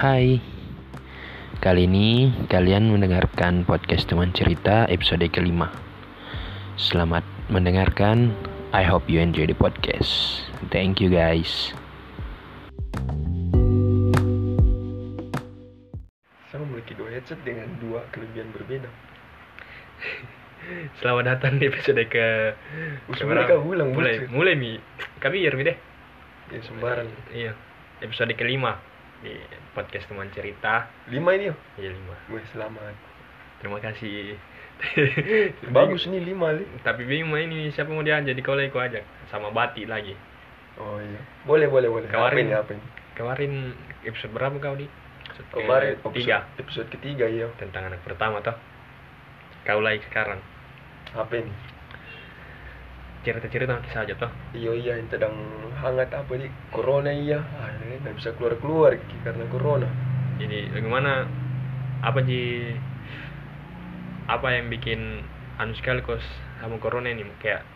Hai, kali ini kalian mendengarkan podcast teman cerita episode kelima. Selamat mendengarkan. I hope you enjoy the podcast. Thank you guys. Sama memiliki dua headset dengan dua kelebihan berbeda. Selamat datang di episode ke Us ke mulai berapa? kau ulang, mulai mulai mi kami mi deh Ya sembarang. iya episode kelima di podcast teman cerita Lima ini ya? iya lima Wih selamat. terima kasih Bagus nih lima li. tapi bingung ini siapa mau diajak di aku ajak sama Bati lagi Oh iya. Boleh boleh boleh. Kemarin- ini apa ini? kemarin episode berapa kau di Episode Kemarin ke- tiga episode, episode ketiga iya. tentang anak pertama toh kau lagi sekarang Apa ini? cerita-cerita kisah aja toh. Iya iya yang sedang hangat apa di corona iya. Ah, nggak bisa keluar keluar karena corona. Jadi bagaimana apa sih? Apa yang bikin anu sekali kos sama corona ini? Kayak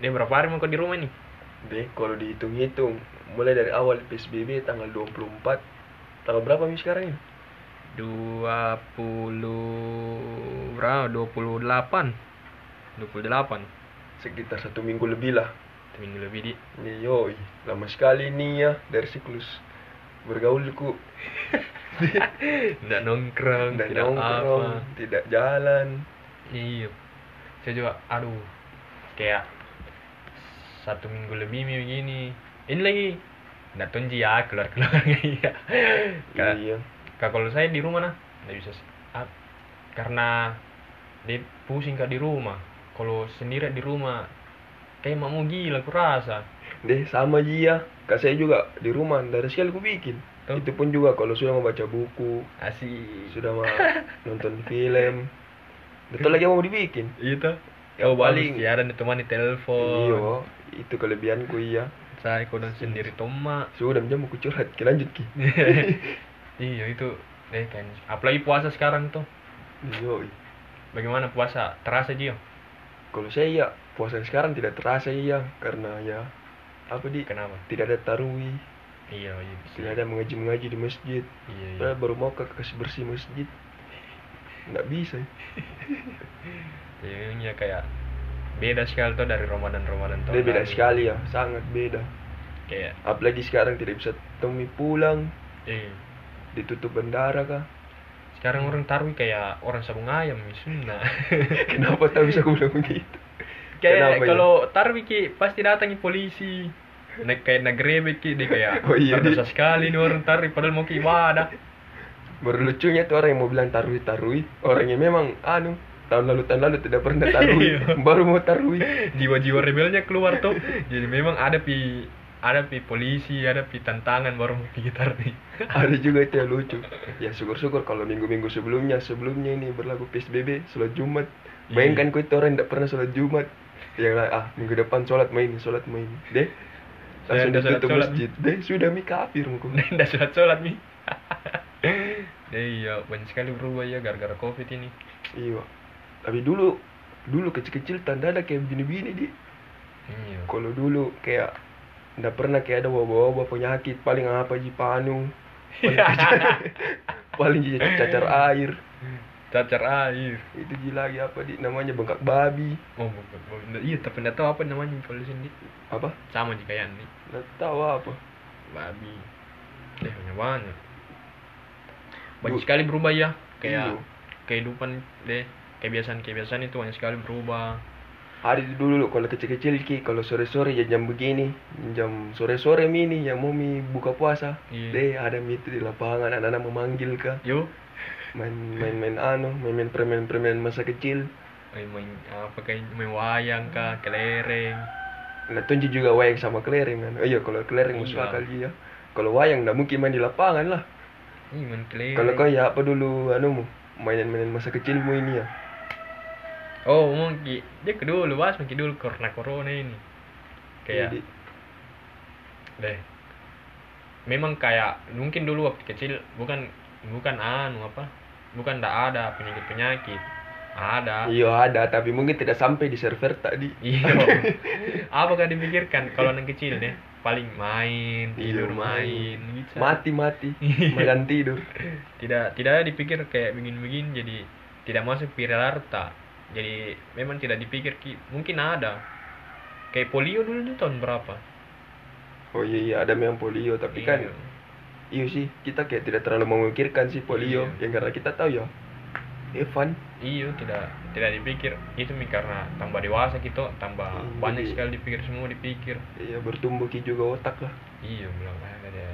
dia berapa hari mau di rumah nih deh kalau dihitung-hitung mulai dari awal PSBB tanggal 24 tanggal berapa nih sekarang ini? 20 berapa? 28 28 Sekitar satu minggu lebih lah. seminggu lebih di yoi, lama sekali nih ya dari siklus. Bergaulku tidak nongkrong dan tidak nongkrong, apa. tidak jalan. iya. Saya juga aduh. Kayak satu minggu lebih begini. Ini lagi. Nggak tunji ya keluar keluar iya. Iya. Kalau saya di rumah nah nggak bisa s- ah, karena dia pusing kak di rumah kalau sendiri di rumah kayak mau gila aku rasa Deh sama Jia, kak saya juga di rumah dari sekali aku bikin. Tuh. Itu pun juga kalau sudah membaca buku, asik sudah mau nonton film. Betul lagi mau dibikin. itu Yang oh paling- paling ya ada teman di telepon Iya, itu kelebihanku iya. saya kodon sendiri toma Sudah jam aku curhat, Ki, lanjut ki. iya itu eh kan apalagi puasa sekarang tuh Yoi. bagaimana puasa terasa Gio Kalau saya iya, puasa sekarang tidak terasa iya karena ya apa di kenapa tidak ada taruhi, iya iya tidak ada mengaji-mengaji di masjid. iya, iya. Baru mau ke kasih bersih masjid. Nggak bisa. Jadinya kayak beda sekali tuh dari Ramadan Ramadan tahun Dia beda lalu. sekali ya, sangat beda. kayak Apalagi sekarang tidak bisa temui pulang, eh ditutup bandara kah? Sekarang orang taruh kayak orang sabung ayam sunnah Kenapa tak bisa aku bilang begitu? kayak ya? kalau taruh ki pasti datangi polisi naik kayak nagrebek ki dia kayak Oh iya, dia- sekali nih orang taruh padahal mau ke ibadah Baru lucunya tuh orang yang mau bilang tarui tarui, orang yang memang anu tahun lalu tahun lalu tidak pernah tarui, Iya. baru mau tarui. jiwa-jiwa rebelnya keluar tuh jadi memang ada pi ada pi polisi ada pi tantangan baru mau pergi taruh Ada juga itu yang lucu. Ya syukur-syukur kalau minggu-minggu sebelumnya sebelumnya ini berlaku PSBB sholat Jumat. Bayangkan kau itu orang yang tidak pernah sholat Jumat. Yang lah, ah minggu depan sholat main, sholat main. Deh, langsung sholat- ditutup sholat. masjid. Deh, sudah mi kafir muka. Nggak sholat sholat nih ya iya banyak sekali berubah ya gara-gara covid ini Iya. Tapi dulu dulu kecil-kecil tanda ada kayak begini-begini di. iya Kalau dulu kayak nggak pernah kayak ada wabah-wabah penyakit paling apa ji panu paling, cacar air. Cacar air. Itu ji lagi apa di namanya bengkak babi. Oh bukan bukan. iya tapi nggak tahu apa namanya kalau sini apa? Sama jika kayak nih nggak tahu apa. Babi. Eh banyak banyak banyak sekali berubah ya. Kayak Iya. kehidupan deh. Kebiasaan kebiasaan itu banyak sekali berubah hari dulu kalau kecil-kecil ki kalau sore-sore ya jam begini jam sore-sore mini yang mau mi buka puasa Iya. deh ada mi itu di lapangan anak-anak memanggil kah yuk main main main anu main main permainan permainan masa kecil main, main apa kayak main wayang kah kelereng Nah, tunjuk juga wayang sama kelereng kan. Oh iya, kalau kelereng masuk Iya. akal iya. Kalau wayang nggak mungkin main di lapangan lah. Ih, main kelereng Kalau kau ya apa dulu anu mainan-mainan masa kecilmu ini ya. Oh mungkin. Dia ke dulu bahas mungkin dulu karena corona ini. Kayak Jadi, deh. Memang kayak mungkin dulu waktu kecil bukan bukan anu apa bukan tidak ada penyakit penyakit ada. Iya ada, tapi mungkin tidak sampai di server tadi. iya. Apa kan dipikirkan kalau anak kecil deh paling main Iya, tidur main. bisa Mati mati, makan tidur. tidak tidak dipikir kayak begini-begini jadi tidak masuk Piralarta jadi memang tidak dipikir ki- mungkin ada kayak polio dulu tuh tahun berapa Oh iya iya ada memang polio, tapi kan Iya. iya sih kita kayak tidak terlalu memikirkan sih polio, Iya. yang karena kita tahu ya. Evan, Iya, tidak tidak dipikir. Itu mi karena tambah dewasa gitu, tambah Hmm, banyak jadi- sekali dipikir semua dipikir. iya bertumbuh ki juga otak lah. Iya, bilang ada.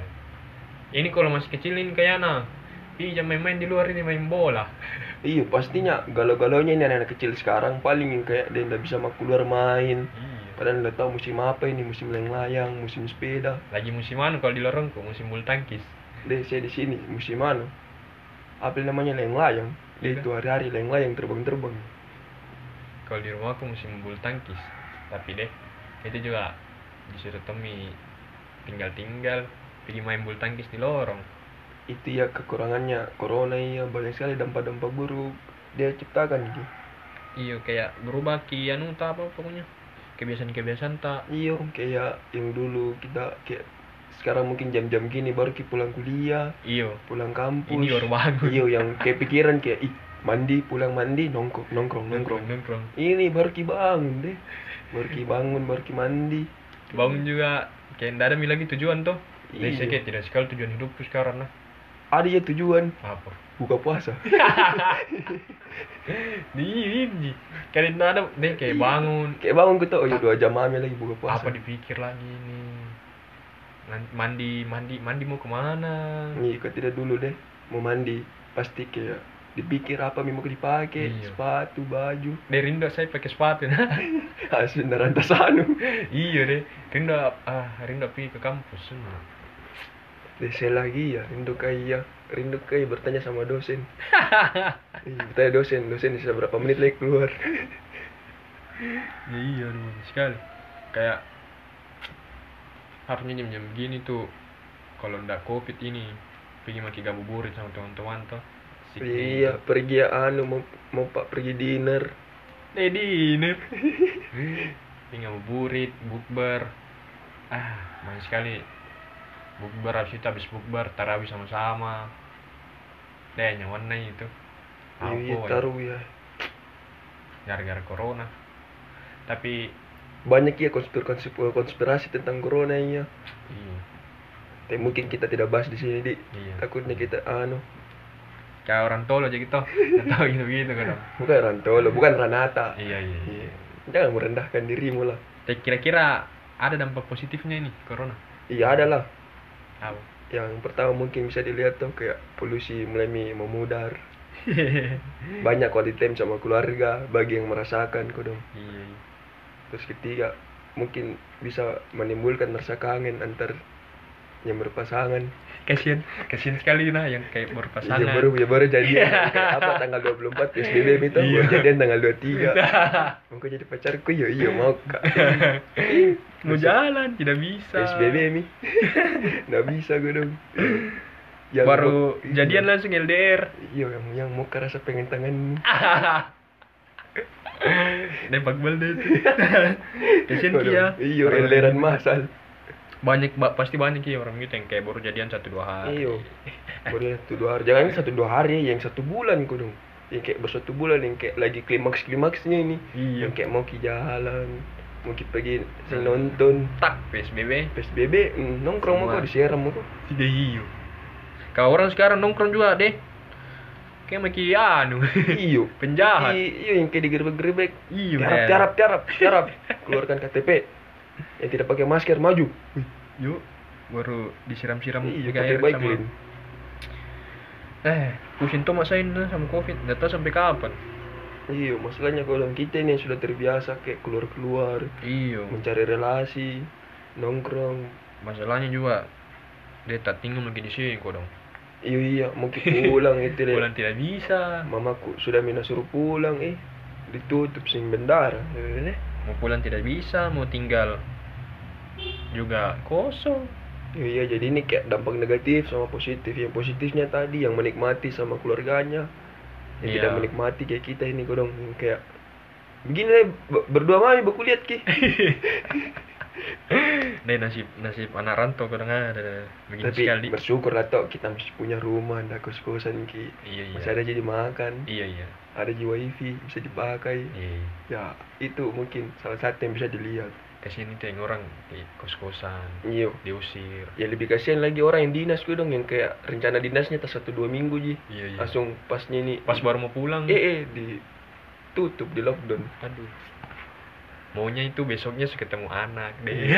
Ini kalau masih kecil ini kayak nah, ih jangan main-main di luar ini main bola. Iya pastinya galau-galaunya ini anak-anak kecil sekarang paling kayak dia tidak bisa mau keluar main. Iya. Padahal udah tahu musim apa ini, musim layang-layang, musim sepeda. Lagi musim anu kalau di lorong kok musim bulu tangkis. Deh saya di sini musim anu. Apa namanya layang-layang? Dia Iya. itu hari-hari layang-layang terbang-terbang. Kalau di rumah aku musim bulu tangkis. Tapi deh, itu juga disuruh Tommy tinggal-tinggal pergi main bulu tangkis di lorong. Itu ya kekurangannya corona iya banyak sekali dampak-dampak buruk dia ciptakan gitu. Iya, kayak berubah ki anu tak apa pokoknya. Kebiasaan-kebiasaan tak. Iya kayak yang dulu kita kayak sekarang mungkin jam-jam gini baru kita pulang kuliah, Iya. pulang kampus. Ini baru bangun. Iya yang kayak pikiran kayak ih mandi pulang mandi nongkrong nongkrong nongkrong. nongkrong. Ini baru ki bangun deh. Baru ki bangun baru ki mandi. bangun juga kayak ndak ada lagi tujuan tuh jadi Iya. saya kayak tidak sekali tujuan hidupku sekarang nah Ada ya tujuan. Apa? Buka puasa. di ini ndak ada deh kayak bangun. Kayak bangun kita oh ya dua jam aja lagi buka puasa. apa dipikir lagi nih mandi mandi mandi mau ke mana Iya, kau tidak dulu deh. Mau mandi pasti kayak dipikir apa mau dipakai. Iya. sepatu baju. Deh Rinda saya pakai sepatu. Nah hasil rantas anu. Iya deh. Rinda ah Rinda pergi ke kampus semua saya lagi ya rindu kaya rindu kaya bertanya sama dosen. Iya, bertanya dosen dosen bisa berapa menit lagi keluar. Ya, iya aduh sekali. Kayak harusnya jam-jam begini tuh kalau ndak covid ini pergi maki gabuburit sama teman-teman tuh. Iya pergi ya anu mau mau pak pergi dinner. Eh dinner. Pergi ngabuburit bukber. Ah main sekali bukber habis itu habis bukber tarawih sama-sama. Deh nyaman nih itu. Iya iya, Apa, taruh ya. Gara-gara corona. Tapi banyak ya konspirasi konspirasi tentang corona iya. Iya. Tapi mungkin kita tidak bahas di sini di iya. Takutnya kita anu. Kayak orang tolo aja gitu. Tahu gitu gitu kan. Bukan Rantolo bukan Ranata iya iya. Iya. Jangan merendahkan dirimu lah. Tapi kira-kira ada dampak positifnya ini corona? Iya ada lah. Apa Yang pertama mungkin bisa dilihat tuh kayak polusi mulai mi- memudar. Banyak quality time sama keluarga bagi yang merasakan kok dong. iya iya. Terus ketiga mungkin bisa menimbulkan rasa kangen antar yang berpasangan. Kasian kasian sekali nah yang kayak berpasangan Iya baru ya baru kayak apa tanggal 24 PSBB itu Iya. baru jadian tanggal 23. Mau jadi pacarku ya iya mau kak. mau jalan tidak bisa PSBB mi. Nggak bisa gue dong. Yang baru mau- iya. jadian langsung LDR Iya yang yang mau rasa pengen tangan Nembak bal deh kasian kia Iya elderan masal banyak ba- pasti banyak ya orang gitu yang kayak baru jadian satu dua hari. Iya. Baru satu dua hari. Jangan satu dua hari Yang satu bulan kau dong. Yang kayak bersatu bulan Yang kayak lagi klimaks-klimaksnya ini. Iya. Yang kayak mau ki jalan Mau ki pergi sing nonton. Tak PSBB PSBB mm, Nongkrong mau kau disiram mau kau tidak iyo kalau orang sekarang nongkrong juga deh. Kayak maki anu. Iyo penjahat. Iyo yang kayak digerebek-gerebek. Iyo Tiarap, tiarap, tiarap, tiarap. Keluarkan KTP Yang tidak pakai masker maju. Wih, yuk. Baru disiram-siram Iya pakai air baik sama Lin. eh pusing tuh masain sama covid. Nggak tahu sampai kapan. Iya, masalahnya kalau kita ini yang sudah terbiasa kayak keluar-keluar, iyo mencari relasi, nongkrong. masalahnya juga dia tak tinggal lagi di sini kok dong. Iya iya, mungkin pulang itu deh. bulan tidak bisa. Mamaku sudah mina suruh pulang, eh. Ditutup sing bendara. Eh, mau pulang tidak bisa mau tinggal juga kosong Iya jadi ini kayak dampak negatif sama positif. Yang positifnya tadi yang menikmati sama keluarganya, yang Iya. tidak menikmati kayak kita ini kodong yang kayak begini deh ber- berdua mami lihat ki Nih nasib nasib anak rantau kadang ada begini tapi sekali. bersyukur lah toh kita masih punya rumah ada kos kosan ki Iya iya. masih ada jadi makan Iya iya. ada ji wifi bisa dipakai Iya. iya. ya itu mungkin salah satu yang bisa dilihat Kasihan itu yang orang di kos-kosan iya diusir. ya lebih kasihan lagi orang yang dinas gue dong yang kayak rencana dinasnya tas satu dua minggu ji Iya iya. langsung pasnya ini Pas baru mau pulang. eh eh ditutup di lockdown Aduh. Maunya itu besoknya suka ketemu anak deh.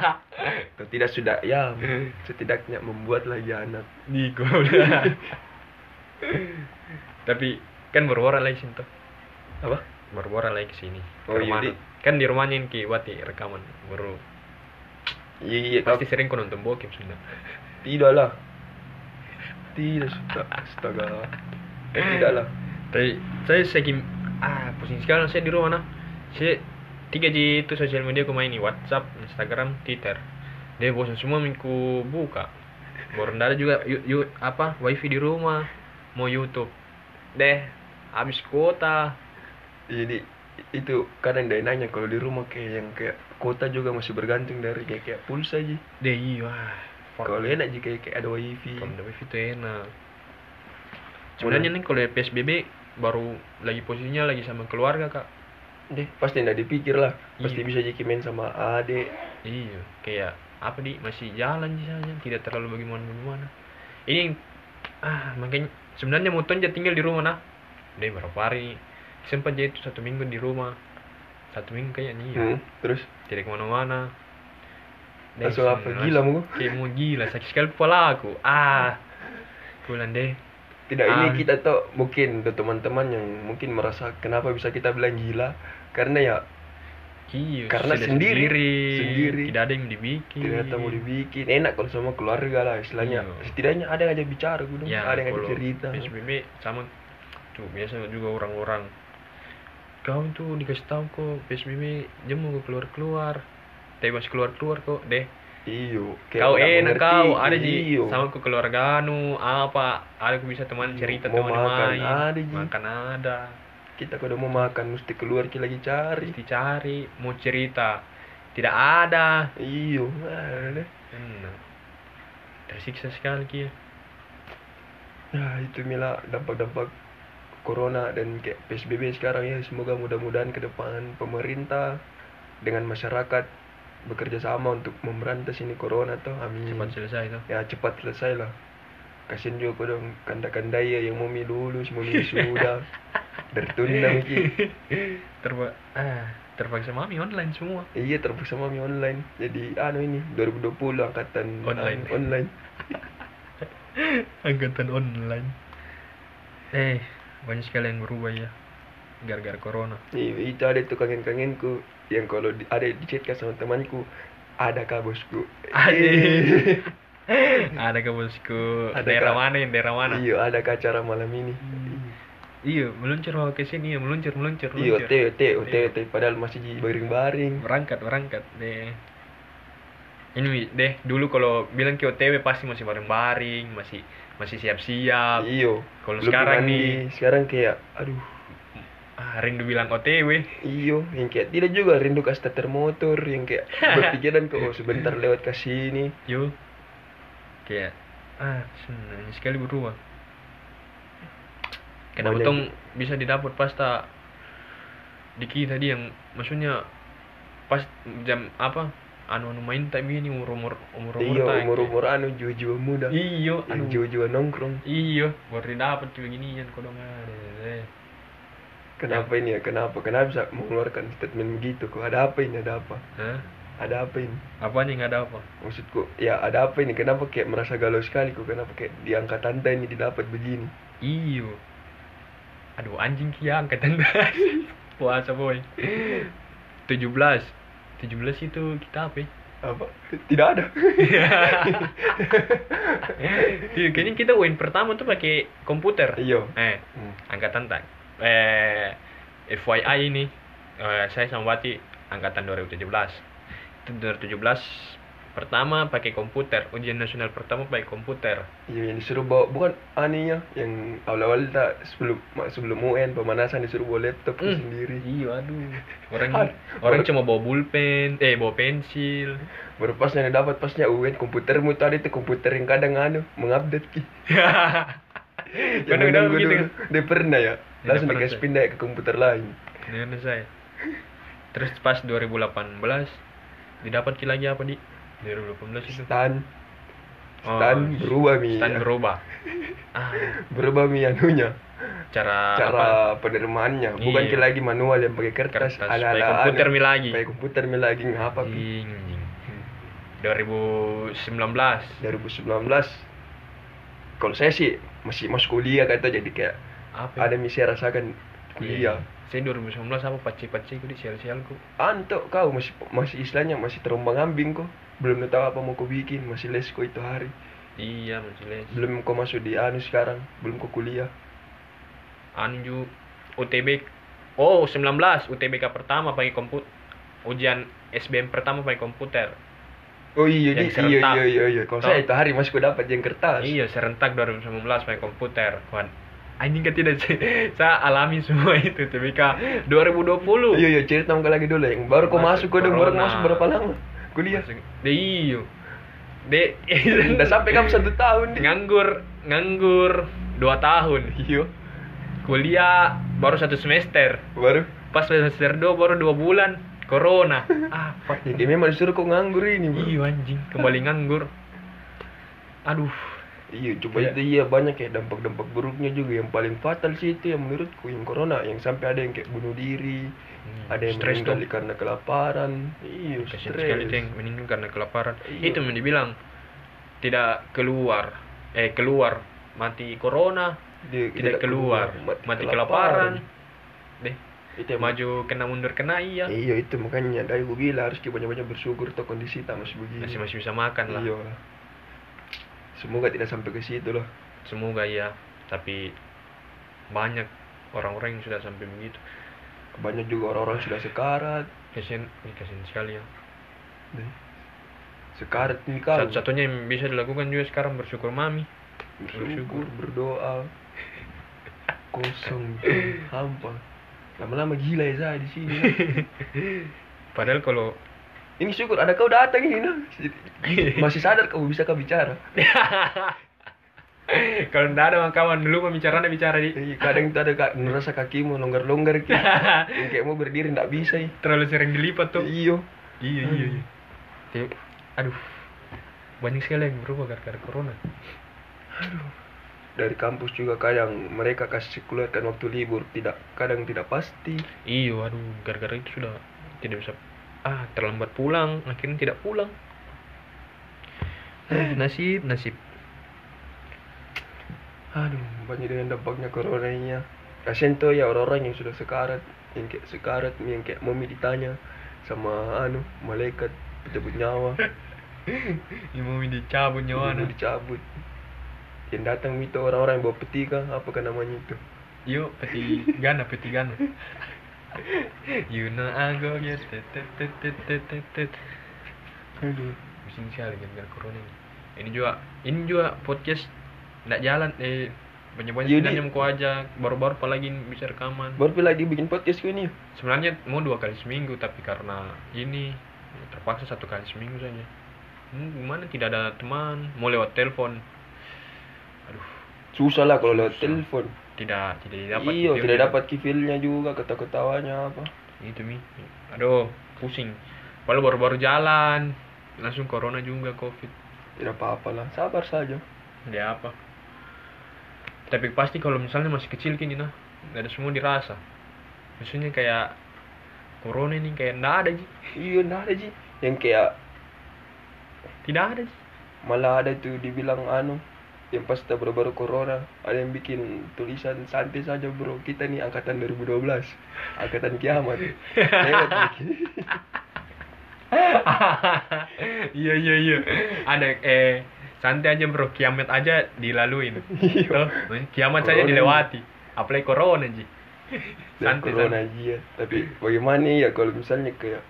atau tidak sudah ya setidaknya membuat lagi anak Di udah. Tapi kan orang lagi sini tuh. apa orang lagi ke sini. Oh, Ke iya. Kan di rumahnya ini Ki Wati rekaman baru. iya iya Pasti sering kau nonton bokep sudah. tidak lah tidak sudah astaga tidak lah Tapi saya saking ah pusing sekali saya di rumah nah. Saya tiga G itu sosial media aku main nih WhatsApp, Instagram, Twitter. Dia bosan semua minggu buka. Nggak ada juga yu, yu- apa wifi di rumah, mau YouTube. Deh, habis kuota. jadi itu kadang dia nanya kalau di rumah kayak yang kayak kota juga masih bergantung dari kayak kayak pulsa aja Deh iya. kalau enak aja kayak, kayak ada wifi Kalau ada wifi itu enak. Sebenarnya nih kalau PSBB baru lagi posisinya lagi sama keluarga kak. Deh pasti nggak dipikir lah pasti Iya. bisa jadi main sama adek Iya, kayak apa di masih jalan sih saja, tidak terlalu bagaimana bagaimana. Ini ah makanya sebenarnya mau tonja tinggal di rumah nah. Deh berapa hari sempat jadi itu satu minggu di rumah. Satu minggu kayaknya iya. hmm, terus Tidak ke mana-mana. Langsung apa gila mau Kayak mau gila, sakit sekali kepala aku. Ah, bulan deh. Tidak ini Ah. kita tuh mungkin tuh teman-teman yang mungkin merasa kenapa bisa kita bilang gila? Karena ya Iya, Karena sendiri, sendiri, sendiri. tidak ada yang dibikin. ternyata mau dibikin. Enak kalau sama keluarga lah istilahnya. Iya. setidaknya ada yang aja bicara gue Ya, ada yang ada cerita. PSBB sama tuh biasa juga orang-orang. Kau tuh dikasih tahu kok PSBB jam mau keluar keluar tapi masih keluar keluar kok deh iyo kau enak kau ada ji. Sama ke keluarga anu apa? Ada aku bisa teman cerita Mau teman makan, main. Ada, Ji. makan ada. Kita kalau mau makan mesti keluar kita lagi cari. Mesti cari mau cerita. Tidak ada. Iyo ada hmm. tersiksa sekali kia ya itu mila dampak-dampak corona dan kayak psbb sekarang ya. Semoga mudah-mudahan ke depan pemerintah dengan masyarakat bekerja sama untuk memberantas ini corona tuh amin. Cepat selesai tuh ya cepat selesai lah. Kasian juga kau dong kanda-kanda ya yang mau dulu semua sudah. Tertunda mungkin. Terba ah. terpaksa mami online semua. Iya terpaksa mami online. Jadi anu ini 2020 angkatan Online. anu, online. Angkatan online. Eh banyak sekali yang berubah ya gara-gara corona. Iya itu ada tuh kangen-kangenku yang kalau di, ada di chat sama temanku ada kah bosku? Ada. Ada ke bosku? Ada, daerah Kak. mana yang daerah mana? Iya ada acara malam ini? Iya meluncur mau ke sini ya meluncur meluncur iya meluncur. OT OT OT OT padahal masih di baring-baring. Berangkat berangkat deh. Ini deh dulu kalau bilang ke OTW pasti masih bareng-bareng masih masih siap-siap. Iyo kalau sekarang nih. Sekarang kayak aduh ah, rindu bilang OTW iyo yang kayak tidak juga rindu ke starter motor yang kayak berpikiran kok oh, sebentar lewat ke sini. Yuk kayak ah senang sekali berubah. Kenapa Banyak. tong bisa didapat pasta di kita tadi yang maksudnya pas jam apa anu anu main tak ini umur umur umur umur iya umur umur anu jiwa-jiwa muda. Iyo yang anu. Jiwa-jiwa nongkrong. Iyo baru ginian kau dong ada eh. Kenapa ini ya? Kenapa? Kenapa bisa mengeluarkan statement begitu? Kok ada apa ini? Ada apa? Hah? ada apa ini? Apa nih ada apa? Maksudku ya ada apa ini? Kenapa kayak merasa galau sekali? Kok kenapa kayak di angka tante ini didapat begini? Iyo. Aduh anjing kia angkatan puasa boy. 17 17 itu kita apa ya? apa? Tidak ada. Iya, kayaknya kita win pertama tuh pakai komputer. iya. Eh, Hmm. angkatan tak. Eh, FYI ini, eh, saya sama Wati angkatan 2017. Itu 2017 pertama pakai komputer ujian nasional pertama pakai komputer Iya yang disuruh bawa bukan aninya yang awal-awal tak sebelum sebelum UN pemanasan disuruh bawa laptop Hmm. sendiri. iya aduh orang Ad- orang cuma bawa pulpen eh bawa pensil Baru pas yang dapat pasnya UN komputermu tadi tuh komputer yang kadang anu mengupdate ki. Kadang-kadang begitu kan Dia pernah ya. Langsung dikasih saya. pindah ke komputer lain. Ini saya terus pas 2018 didapat lagi apa di 2018 itu Stan Oh, Stan berubah mi. stand ya. berubah ah Berubah mi anunya. cara, apa Cara penerimaannya bukan Iya. ki lagi manual yang pakai kertas, Kertas, ala pakai komputer mi lagi. Pakai komputer mi lagi ngapa pi. Anjing. 2019 2019 kalau saya sih masih masuk kuliah kata jadi kayak apa ada misi rasakan? Kuliah saya 2019 apa paci-paci ku di sial-sial ku. Antok kau. Masih masih istilahnya masih terombang ambing kok belum tahu apa mau kau bikin. Masih les kok itu hari. Iya masih les. Belum kau masuk di anu sekarang. Belum kau kuliah. Anju UTB oh 19 UTBK pertama pakai komputer ujian SBM pertama pakai komputer. Oh iya Yang di, iya serentak. iya iya iya. Kalau saya itu hari masih kau dapat yang kertas. Iya serentak 2019 pakai komputer. Kawan anjing kan tidak saya alami semua itu UTBK 2020 iya iya cerita muka lagi dulu yang baru kau Masuk kau baru masuk berapa lama kuliah De iyo. De udah sampai kamu satu tahun di nganggur nganggur dua tahun. iya Kuliah baru satu semester. baru Pas semester dua baru dua bulan. Corona. Fuck. jadi memang disuruh kau nganggur ini bro Iyo anjing, kembali nganggur. Aduh. Iya, coba Iya. itu iya banyak ya dampak-dampak buruknya juga yang paling fatal sih itu yang menurutku yang corona yang sampai ada yang kayak bunuh diri, ada yang stres meninggal karena kelaparan. Iya, sekali stres. yang meninggal karena kelaparan. Iya. Itu yang dibilang tidak keluar. Eh keluar mati corona, Dia tidak keluar, mati kelaparan. Deh, Itu yang maju kena mundur kena iya. Iya, itu makanya dari gue bilang harus kita banyak-banyak bersyukur tuh kondisi tak masih begini. Masih masih bisa makan lah. Iya. Semoga tidak sampai ke situ lah. Semoga ya, tapi banyak orang-orang yang sudah sampai begitu. Banyak juga orang-orang sudah sekarat. Kasian, ih, kasian sekali ya. Sekarat nih kau. Satu-satunya yang bisa dilakukan juga sekarang bersyukur mami. bersyukur, berdoa. Kosong, hampa. Lama-lama gila ya saya di sini. Padahal kalau Ini syukur ada kau datang ini nah. Masih sadar kau bisa kau bicara. kalau tidak ada mah kawan dulu mah bicara bicara di Iya, kadang itu ada kak, ngerasa kakimu longgar-longgar gitu. Yang kayak mau berdiri ndak bisa ya. terlalu sering dilipat tuh. Iyo. Iya iya iya. Tapi, Aduh, banyak sekali yang berubah gara-gara corona. Dari kampus juga kadang mereka kasih keluarkan waktu libur tidak kadang tidak pasti. Iya, aduh, gara-gara itu sudah tidak bisa ah terlambat pulang, akhirnya tidak pulang. Eh, nasib, nasib. Aduh, banyak dengan dampaknya corona ini ya. Kasian tuh ya orang-orang yang sudah sekarat, yang kayak sekarat, yang kayak mau ditanya sama anu malaikat pencabut nyawa, Ini mau dicabut mau dicabut. Yang datang itu orang-orang yang bawa peti kah, apa kan namanya itu? Yuk, peti gana, peti gana. You know I go get tet tet tet tet tet tet tet. Aduh. Pusing sekali gara-gara corona ini. Ini juga, ini juga podcast nggak jalan eh banyak-banyak Jadi- sebenarnya mau ajak baru-baru apalagi bisa rekaman. Baru lagi bikin podcast ini. Sebenarnya mau dua kali seminggu tapi karena ini terpaksa satu kali seminggu saja. Hmm, gimana tidak ada teman, mau lewat telepon. Aduh, Susah lah kalau lewat telepon. Tidak tidak dapat. Video tidak dapat kifilnya juga, kata-ketawanya apa. itu mi aduh pusing Padahal baru-baru jalan langsung corona juga covid Tidak apa-apa lah, sabar saja. dia apa tapi pasti kalau misalnya masih kecil gini nah ada semua dirasa maksudnya kayak corona ini kayak nggak ada ji Iya, nah ada Ji. Yang kayak tidak ada ji malah ada tuh dibilang anu yang pas kita baru-baru corona ada yang bikin tulisan santai saja bro kita nih angkatan 2012 angkatan kiamat. Lewat iya iya iya. Ada eh santai aja bro kiamat aja dilaluin. Tuh, kiamat saja dilewati. Apalagi corona ji. Santai corona aja ya. tapi bagaimana ya kalau misalnya kayak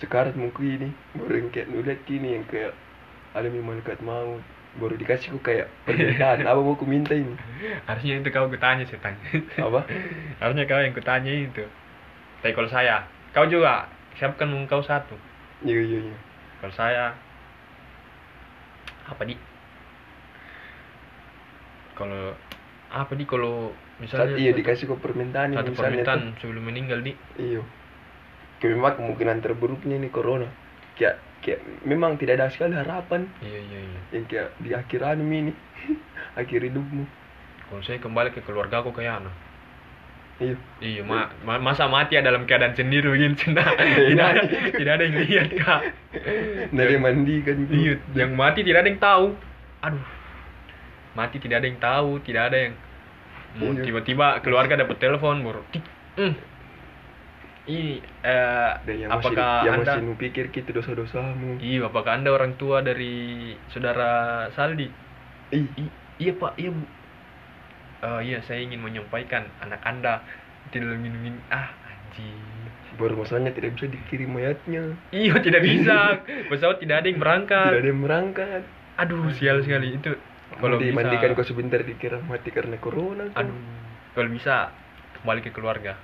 sekarat mau ini baru yang kayak nulis kini yang kayak ada malaikat maut baru dikasih ku kayak permintaan apa mau ku minta ini harusnya itu kau kutanya sih tanya apa? Harusnya kau yang kutanya itu. Tapi kalau saya kau juga siapkan kau satu? Iya iya iya. Kalau saya apa di kalau apa di kalau misalnya Saat iya satu- dikasih kok permintaan satu misalnya permintaan tuh. sebelum meninggal di Iya. Memang kemungkinan terburuknya ini corona. Kayak kayak memang tidak ada sekali harapan iya iya iya yang kayak di akhir anu ini akhir hidupmu. kalau saya kembali ke keluarga aku kayak anak Iya. Iya, ma ma- masa mati ya dalam keadaan sendiri cina. Iya, tidak ada, tidak ada yang lihat kak. Yang mandi kan. Iya, yang mati tidak ada yang tahu. Aduh, mati tidak ada yang tahu, tidak ada yang Iya. tiba-tiba keluarga dapat telepon baru. Tik, mm. Ini eh, Dan yang masih apakah yang anda? masih pikir kita dosa-dosamu. Iya, apakah anda orang tua dari saudara Saldi? Ih, I- iya pak, iya bu. Eh, iya, saya ingin menyampaikan anak anda tidak ingin ah anjing. baru masalahnya tidak bisa dikirim mayatnya. Iya tidak bisa. Pesawat tidak ada yang berangkat. Tidak ada yang berangkat. Aduh sial sekali itu. Kalau bisa. dimandikan kau sebentar dikira mati karena corona. kau. Aduh. Kalau bisa kembali ke keluarga.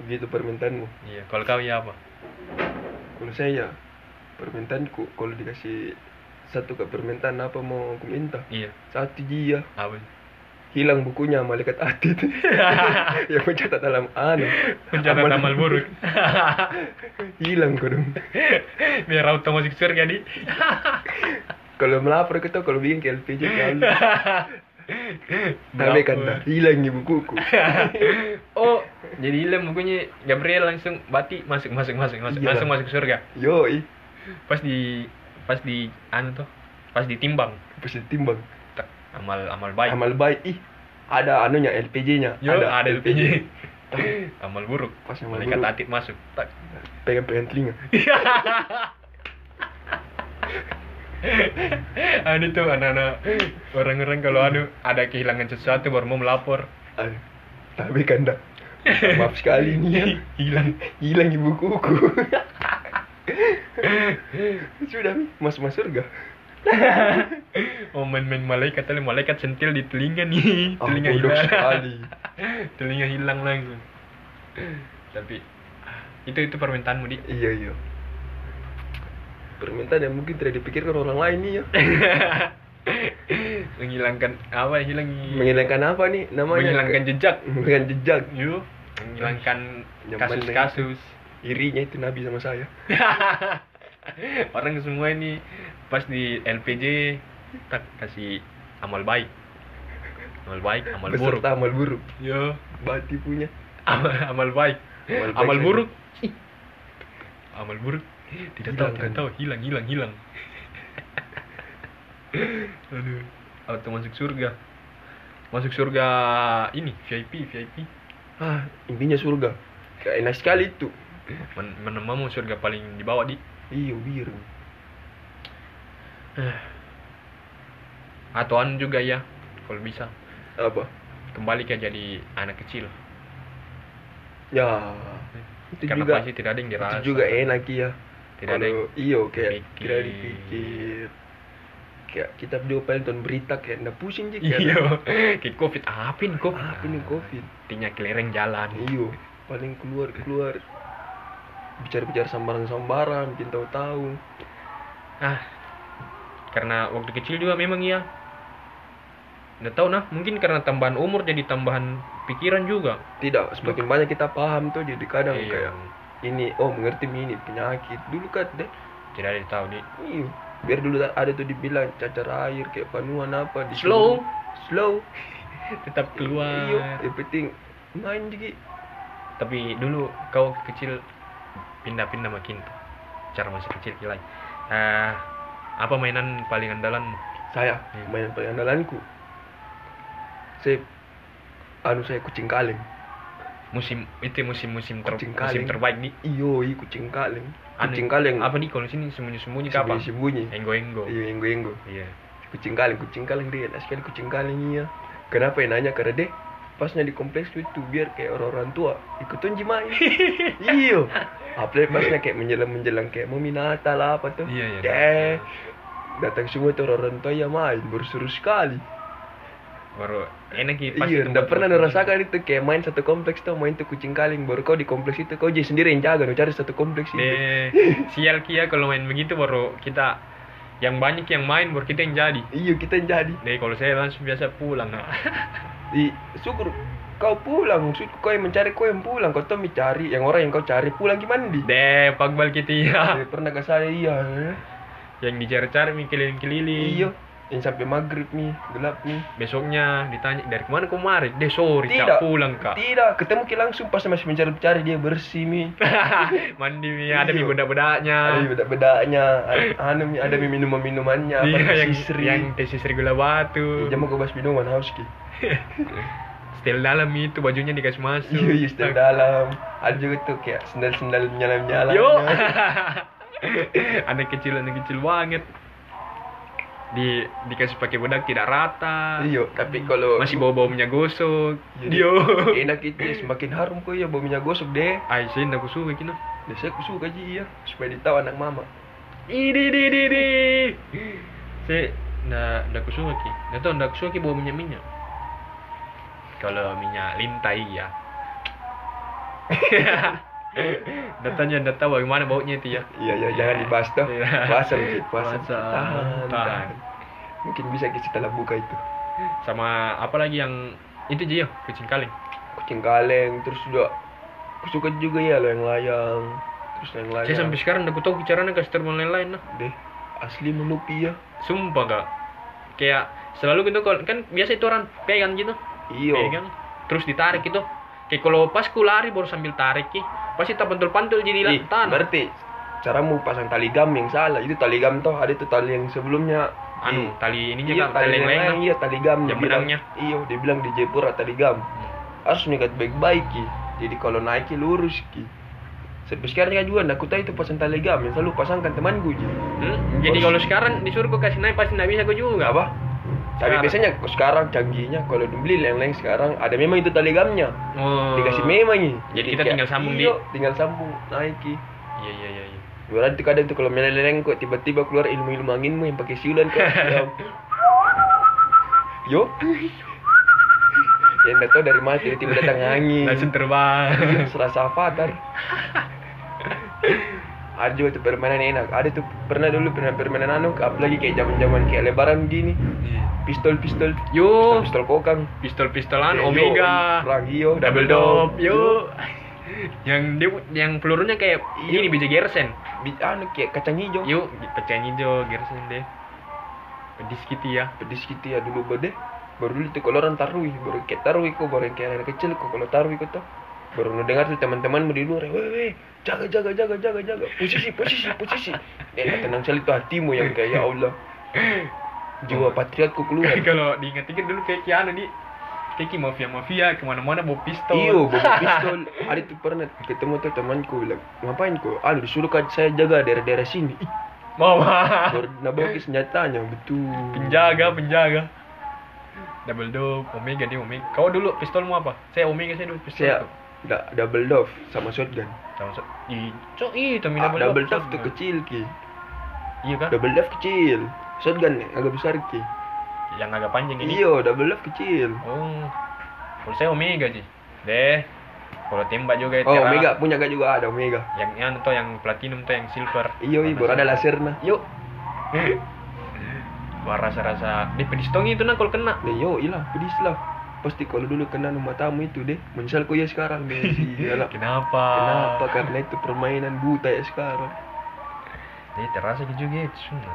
Begitu permintaanmu. Iya. Kalau kau ya apa? Kalau saya permintaanku kalau dikasih satu ke permintaan apa mau aku minta Iya. satu dia Apa? hilang bukunya malaikat atit yang mencatat dalam anu Mencatat amal- amal buruk. hilang kau dong Biar auto masuk surga di. kalau melapor kita kalau bikin ke LPG kali tapi kan dah hilang nih bukuku oh, jadi hilang bukunya Gabriel langsung bati masuk masuk masuk masuk Iya. langsung masuk surga. yoi Pas di pas di anu tuh pas ditimbang pasti timbang tak, amal amal baik. amal baik ih ada anunya LPG nya Yo, ada, LPG. amal buruk. Pas amal Malaikat buruk. atit masuk. Tak. pegang-pegang telinga ada tuh anak-anak. Orang-orang kalau anu ada kehilangan sesuatu baru mau melapor. Aduh, tapi kan dah. Maaf sekali nih ya. Hilang. Hilang ibu kuku sudah Mi. masuk masuk surga. Oh main-main malaikat tadi malaikat sentil di telinga nih. Ah, telinga hilang. sekali. telinga hilang langsung. Tapi itu itu permintaanmu di iya iya permintaan yang mungkin tidak dipikirkan orang lain nih ya menghilangkan apa hilang? Menghilangkan apa nih? Namanya menghilangkan jejak. Menghilangkan jejak. Yuk menghilangkan kasus-kasus. irinya itu nabi sama saya. Orang semua ini pas di LPG tak kasih amal baik. Amal baik amal buruk. beserta amal buruk. Yo bati punya. Amal, amal baik. Amal baik amal buruk. Amal buruk tidak tahu tidak kan? tahu. Hilang hilang hilang. Aduh. Auto masuk surga? Masuk surga ini VIP VIP ah intinya surga. Kayak enak sekali itu. Men menemamu surga paling di bawah di iya biru. Atau anu juga ya kalau bisa. Apa? Kembali ke jadi anak kecil. Ya. Itu karena juga pasti tidak ada yang dirasa. itu juga enak ya Tidak ada yang iyo kayak dipikir. tidak dipikir. kayak kita juga paling nonton berita kayak nggak pusing sih iya. kayak covid. Apa ini covid? Apa nih covid? artinya kelereng jalan. Iyo paling keluar keluar. Bicara bicara sambaran sambaran bikin tahu tahu ah karena waktu kecil juga memang iya. Nggak tahu nah mungkin karena tambahan umur jadi tambahan pikiran juga. Tidak semakin banyak kita paham tuh jadi kadang Iya. kayak ini oh mengerti ini penyakit. Dulu kan deh. Tidak ada yang tahu di iyo biar dulu ada tuh dibilang cacar air kayak panuan apa di Slow. slow. Tetap keluar. Iyo yang penting main juga tapi dulu kau kecil pindah-pindah makin cara masih kecil kilai ah apa mainan paling andalan? Saya Iya. mainan paling andalanku. Saya anu saya kucing kaleng musim itu musim-musim ter, Kucing musim terbaik di iyo kucing kaleng. Anu, kucing kaleng. apa nih? Kalau sini sembunyi-sembunyi apa sembunyi enggo enggo iya enggo enggo iya. Kucing kaleng kucing kaleng dia enak sekali kucing kaleng iya. Kenapa ya nanya? Karena deh pasnya di kompleks itu biar kayak orang-orang tua ikutin main. Iyo. Apalagi pasnya kayak menjelang menjelang kayak mau minata lah apa tuh Iya, iya. deh. Datang semua tuh orang tua ya main. Berseru sekali baru enak gitu iya nggak pernah ngerasakan itu kayak main satu kompleks tuh main tuh kucing kaling baru kau di kompleks itu kau jadi sendiri yang jaga cari satu kompleks itu. Sial kia kalau main begitu baru kita yang banyak yang main baru kita yang jadi. Iya kita yang jadi. Deh kalau saya langsung biasa pulang nah. di syukur kau pulang maksudku kau yang mencari kau yang pulang kau tuh mencari yang orang yang kau cari pulang gimana di? Deh pagbal kita ya Eh, pernah ke saya iya yang dicari-cari keliling-keliling iya yang sampai maghrib nih gelap nih besoknya ditanya dari ke mana kemarin deh sorry Tidak. kak pulang kak. Tidak. Ketemu ki langsung pas masih mencari cari dia bersih mi. Mandi mi. Ada mi Iya. bedak-bedaknya ada beda-bedanya anu mi ada mi minuman minumannya apa iya yang sisri yang teh sisri gula batu. Jamu kau bahas minuman haus ki? Setel dalam itu bajunya dikasih masuk. Iya iya setel dalam. Ada juga tuh kayak sendal sendal nyala nyala Yo. anak kecil anak kecil banget. Di dikasih pakai bedak tidak rata. iya tapi kalau Masih bau baunya gosok. Iya, Dio. enak itu ya, semakin harum kok ya bau minyak gosok deh Ay, saya ndak suka kino. Nah, saya suka aja ya supaya ditahu anak mama Idi di di di. Saya ndak ndak suka ki. Ndak tahu ndak suka ki bau minyak minyak. Kalau minyak lintai ya. Datanya ndak tahu bagaimana baunya itu ya. iya iya jangan dibahas tuh Iya. puasa mungkin puasa tahan, mungkin bisa kita setelah buka itu Sama apa lagi yang itu aja ya, kucing kaling. kucing kaleng terus juga aku suka juga ya lo yang layang terus yang layang Saya sampai sekarang udah tahu caranya kasih termal lain-lain lah. deh asli menupi ya Sumpah kak. Kayak selalu gitu kan biasa itu orang pegang gitu. iyo Pegang terus ditarik gitu. Kayak kalau pas ku lari baru sambil tarik ki, pasti tak pantul-pantul jadi Ih, tanah. berarti caramu pasang tali gam yang salah. Itu tali gam toh ada tuh tali yang sebelumnya. Anu, Ih, tali ininya iya, kan, tali yang lain. iya tali gam. Yang benangnya. iya dia bilang di Jepura tali gam. Harus nikat baik-baik ki. Jadi kalau naik ki lurus ki. Sampai sekarang kan juga aku tahu itu pasang tali gam yang selalu pasangkan temanku ji. Hmm, Jadi kalau sekarang disuruh kau kasih naik pasti nggak bisa kau juga. apa tapi Sekarang. biasanya sekarang canggihnya kalau dibeli yang lain sekarang ada memang itu tali gamnya Oh. dikasih memang nih Jadi kita tinggal sambung di- iya, tinggal sambung naik ki Iya iya iya. iya. Berarti kadang tuh kalau meleleng kok tiba-tiba keluar ilmu-ilmu anginmu yang pakai siulan kok. Ya. Yo. ya enggak tahu dari mana tiba-tiba datang angin. Langsung terbang. Serasa avatar. Ada juga tuh permainan enak. Ada tuh pernah dulu pernah permainan anu, apalagi kayak zaman-zaman kayak lebaran gini. Pistol-pistol. Yo, Pistol-pistol kokang. pistol-pistolan Ya, yo, Omega. Perang iyo, double dop yo yang dia yang pelurunya kayak Iya. ini biji gersen Bi- anu kayak kacang hijau. yuk pecah hijau gersen deh pedis gitu ya pedis gitu ya dulu bade baru dulu tuh kalau orang tarui baru kayak tarui kok baru yang kayak anak kecil kok kalau tarui kok tuh baru dengar tuh teman-teman di luar weh weh jaga jaga jaga jaga jaga posisi posisi posisi. Eh tenang sekali tuh hatimu yang kayak ya Allah. Jiwa patriotku keluar. Kalau diingat-ingat dulu kayak Kiano di kayak mafia mafia ke mana-mana bawa pistol. Iyo bawa pistol. Ada tuh pernah ketemu tuh temanku bilang ngapain kok ah disuruh kan saya jaga daerah-daerah sini. Baru nabawa ke senjatanya betul. Penjaga penjaga. Double dop omega dia omega. Kau dulu pistolmu apa? Saya omega saya dulu pistol saya da- double dove sama shotgun sama so i so i tapi Ah, double, double dove tuh kecil ki iya kan double dove kecil shotgun agak besar ki yang agak panjang ini Iya, double love kecil. Oh, kalau saya Omega sih. Deh, kalau tembak juga Oh, Tera. Omega punya gak juga ada Omega. Yang yang tuh yang platinum tuh yang silver. Iya, baru ada lasernya. Yuk. Wah rasa-rasa di pedistong itu nah kalau kena. Nah, yo, ilah, pedis lah. Pasti kalau dulu kena rumah tamu itu deh. Menyesal kok ya sekarang deh. Kenapa? Kenapa? Karena itu permainan buta ya sekarang. Dia terasa gitu juga itu semua.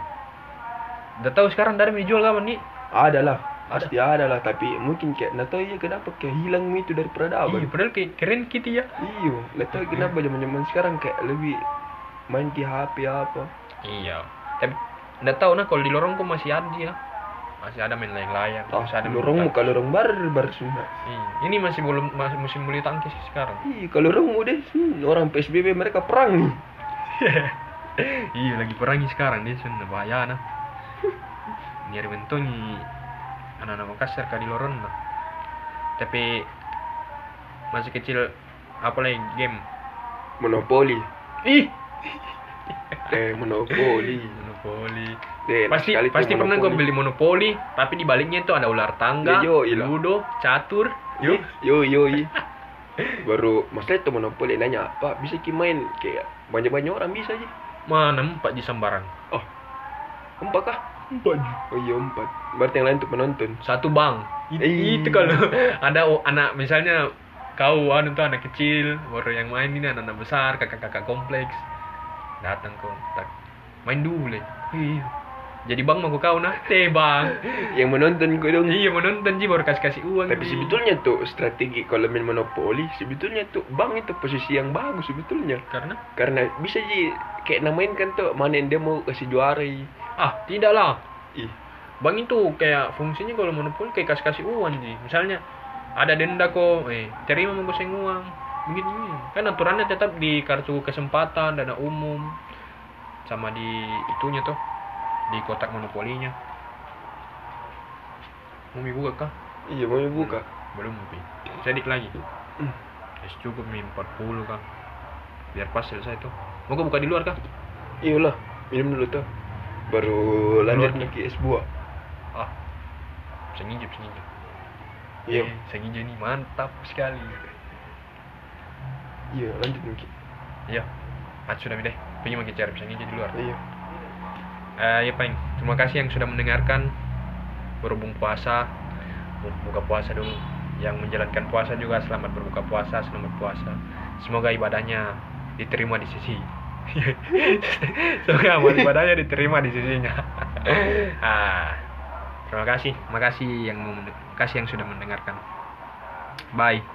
Udah tahu sekarang dari dijual kapan nih? Ada lah. Pasti ada lah, tapi mungkin kayak nggak tahu ya kenapa kayak hilang itu dari Iya, peradaban. padahal kayak keren gitu ya. Iya, nggak tahu kenapa zaman-zaman sekarang kayak lebih main ke HP apa. Iya. Tapi nggak tahu nah kalau di lorong kok masih ada ya. Masih ada main layang-layang. Ah, masih ada lorong muka lorong bar bar. Iya. Ini masih belum masih musim bulu tangkis sekarang. Iya, kalau lorong udah hmm, orang PSBB mereka perang nih. iya lagi perangi sekarang dia sudah bahaya nah nyari bentongi anak-anak Makassar kali loron nah tapi masih kecil apa lagi game Monopoli. ih Eh, monopoli. Monopoli enak pasti pasti pernah gue beli monopoli tapi di baliknya itu ada ular tangga Ya, yo, ludo catur Yo, yo, yo, i. Baru masalah itu monopoli nanya apa bisa ki main kayak banyak-banyak orang bisa aja. mana empat di sembarang Oh, empat kah? Empat. Oh iya empat. Berarti yang lain untuk penonton. satu bang It- Eh. itu kalau ada o- anak misalnya kau anu tuh anak kecil baru yang main ini anak-anak besar kakak-kakak kompleks datang kau tak main dulu iya jadi bang mau kau nah teh bang Yang menonton gue dong. iya mau nonton sih baru kasih kasih uang Tapi sebetulnya tuh strategi kalau main monopoli sebetulnya tuh bang itu posisi yang bagus sebetulnya. karena Karena bisa ji kayak namain kan tuh mana yang dia mau kasih juara. ah tidak lah Ih, Bang itu kayak fungsinya kalau monopoli kayak kasih kasih uang sih. Misalnya ada denda kok, eh terima mau uang. Begitu kan aturannya tetap di kartu kesempatan dana umum sama di itunya tuh di kotak monopolinya. Mau buka kah? iya mau buka. Belum pi. Sedikit lagi. Hmm. Es cukup mi 40 kah. Biar pas selesai tuh. Mau buka di luar kah? Iyalah, minum dulu tuh. Baru lanjut lagi es buah. Ah. Bisa nginjep, bisa nginjep. Iya. Eh, bisa nginjep nih mantap sekali. Iya, lanjut mungkin. Iya. Sudah deh. Pengen makin cari bisa ngijin di luar. Iya. Eh, ya Peng. Terima kasih yang sudah mendengarkan. Berhubung puasa, bu- buka puasa dulu. Yang menjalankan puasa juga selamat berbuka puasa, selamat puasa. Semoga ibadahnya diterima di sisi. Semoga amal ibadahnya diterima di sisinya. ah, terima kasih, makasih yang kasih yang sudah mendengarkan. Bye.